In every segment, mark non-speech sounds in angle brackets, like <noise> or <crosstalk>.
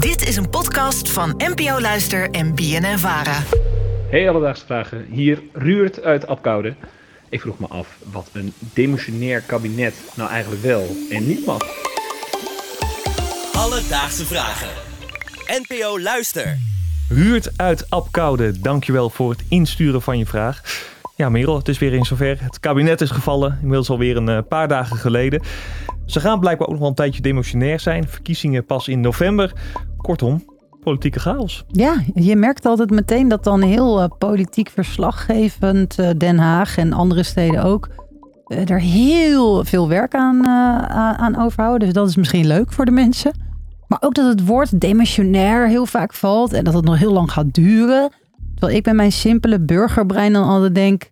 Dit is een podcast van NPO Luister en BNN Vara. Hey Alledaagse Vragen, hier Ruurt uit Apkoude. Ik vroeg me af wat een demissionair kabinet nou eigenlijk wel en niet mag. Alledaagse Vragen. NPO Luister. Ruurt uit Apkoude, dankjewel voor het insturen van je vraag. Ja, Merel, het is weer in zover. Het kabinet is gevallen, inmiddels alweer een eh, paar dagen geleden. Ze gaan blijkbaar ook nog wel een tijdje demotionair zijn. Verkiezingen pas in november. Kortom, politieke chaos. Ja, je merkt altijd meteen dat dan heel uh, politiek verslaggevend uh, Den Haag en andere steden ook uh, er heel veel werk aan, aan overhouden. Dus dat is misschien leuk voor de mensen. Maar ook dat het woord demissionair heel vaak valt en dat het nog heel lang gaat duren. Terwijl ik bij mijn simpele burgerbrein dan altijd denk,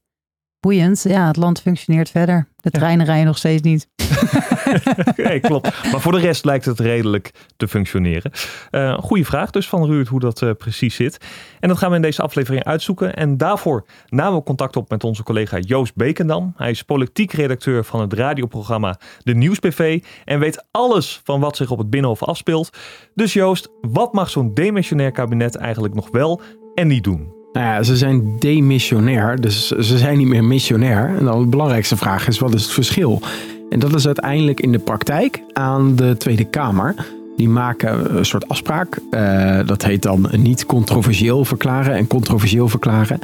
boeiend, ja, het land functioneert verder. De treinen rijden nog steeds niet. <laughs> <laughs> nee, klopt. Maar voor de rest lijkt het redelijk te functioneren. Uh, goede vraag dus van Ruud hoe dat uh, precies zit. En dat gaan we in deze aflevering uitzoeken. En daarvoor namen we contact op met onze collega Joost Bekendam. Hij is politiek redacteur van het radioprogramma De Nieuwsbv. En weet alles van wat zich op het Binnenhof afspeelt. Dus Joost, wat mag zo'n demissionair kabinet eigenlijk nog wel en niet doen? Nou ja, ze zijn demissionair, dus ze zijn niet meer missionair. En dan de belangrijkste vraag is, wat is het verschil? En dat is uiteindelijk in de praktijk aan de Tweede Kamer. Die maken een soort afspraak. Uh, dat heet dan niet controversieel verklaren en controversieel verklaren.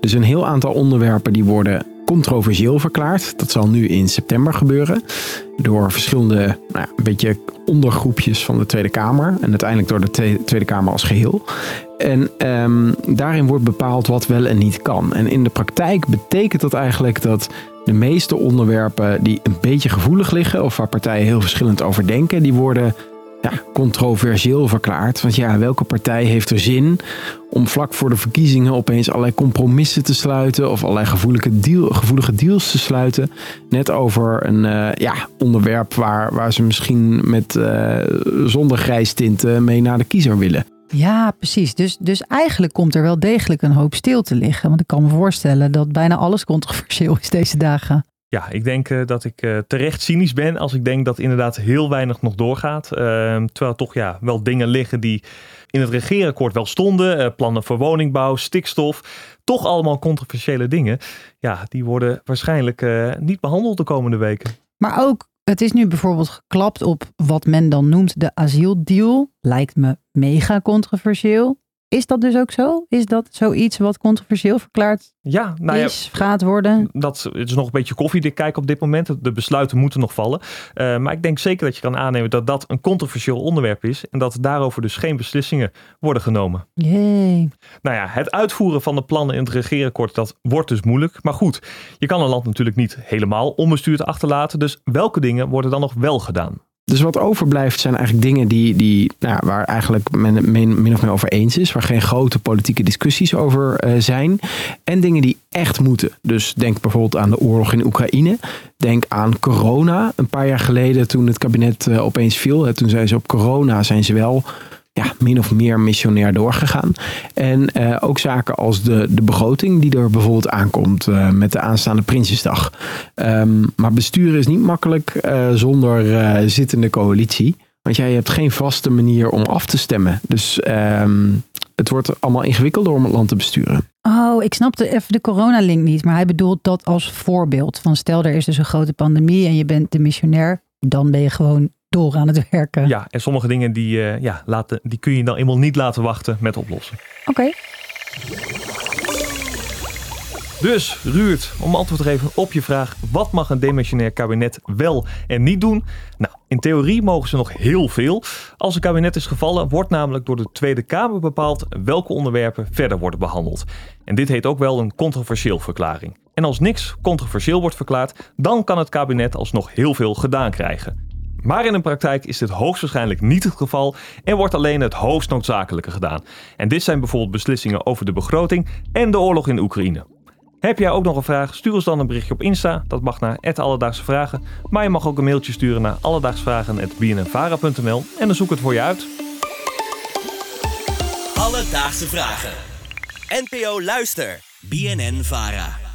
Dus een heel aantal onderwerpen die worden controversieel verklaard. Dat zal nu in september gebeuren. Door verschillende nou, een beetje ondergroepjes van de Tweede Kamer. En uiteindelijk door de Tweede Kamer als geheel. En um, daarin wordt bepaald wat wel en niet kan. En in de praktijk betekent dat eigenlijk dat de meeste onderwerpen die een beetje gevoelig liggen, of waar partijen heel verschillend over denken, die worden ja, controversieel verklaard. Want ja, welke partij heeft er zin om vlak voor de verkiezingen opeens allerlei compromissen te sluiten of allerlei gevoelige, gevoelige deals te sluiten? Net over een uh, ja, onderwerp waar, waar ze misschien met uh, zonder grijstinten mee naar de kiezer willen. Ja, precies. Dus, dus eigenlijk komt er wel degelijk een hoop stil te liggen. Want ik kan me voorstellen dat bijna alles controversieel is deze dagen. Ja, ik denk uh, dat ik uh, terecht cynisch ben als ik denk dat inderdaad heel weinig nog doorgaat. Uh, terwijl toch ja, wel dingen liggen die in het regeerakkoord wel stonden. plannen voor woningbouw, stikstof. Toch allemaal controversiële dingen. Ja, die worden waarschijnlijk niet behandeld de komende weken. Maar ook het is nu bijvoorbeeld geklapt op wat men dan noemt de asieldeal. Lijkt me mega controversieel. Is dat dus ook zo? Is dat zoiets wat controversieel verklaard ja, nou is, gaat worden? Dat het is nog een beetje koffiedik kijken op dit moment. De besluiten moeten nog vallen. Uh, maar ik denk zeker dat je kan aannemen dat dat een controversieel onderwerp is. En dat daarover dus geen beslissingen worden genomen. Jee. Nou ja, het uitvoeren van de plannen in het regeerakkoord, dat wordt dus moeilijk. Maar goed, je kan een land natuurlijk niet helemaal onbestuurd achterlaten. Dus welke dingen worden dan nog wel gedaan? Dus wat overblijft zijn eigenlijk dingen die, die, nou, waar eigenlijk men min, min of meer over eens is. Waar geen grote politieke discussies over uh, zijn. En dingen die echt moeten. Dus denk bijvoorbeeld aan de oorlog in Oekraïne. Denk aan corona. Een paar jaar geleden toen het kabinet uh, opeens viel. Toen zijn ze op corona zijn ze wel ja, min of meer missionair doorgegaan. En uh, ook zaken als de, de begroting die er bijvoorbeeld aankomt uh, met de aanstaande Prinsjesdag. Um, maar besturen is niet makkelijk uh, zonder zittende coalitie. Want jij hebt geen vaste manier om af te stemmen. Dus um, het wordt allemaal ingewikkelder om het land te besturen. Oh, ik snapte even de coronalink niet. Maar hij bedoelt dat als voorbeeld. Van stel er is dus een grote pandemie en je bent de missionair. Dan ben je gewoon door aan het werken. Ja, en sommige dingen die, uh, ja, laten, die kun je dan eenmaal niet laten wachten met oplossen. Oké. Okay. Dus, Ruurt, om antwoord te geven op je vraag: wat mag een demissionair kabinet wel en niet doen? Nou, in theorie mogen ze nog heel veel. Als een kabinet is gevallen, wordt namelijk door de Tweede Kamer bepaald welke onderwerpen verder worden behandeld. En dit heet ook wel een controversieel verklaring. En als niks controversieel wordt verklaard, dan kan het kabinet alsnog heel veel gedaan krijgen. Maar in de praktijk is dit hoogstwaarschijnlijk niet het geval en wordt alleen het hoogst noodzakelijke gedaan. En dit zijn bijvoorbeeld beslissingen over de begroting en de oorlog in Oekraïne. Heb jij ook nog een vraag? Stuur ons dan een berichtje op Insta. Dat mag naar Alledaagse Vragen. Maar je mag ook een mailtje sturen naar alledaagsvragen.bnnvara.nl en dan zoek het voor je uit. Alledaagse Vragen. NPO Luister. BNN Vara.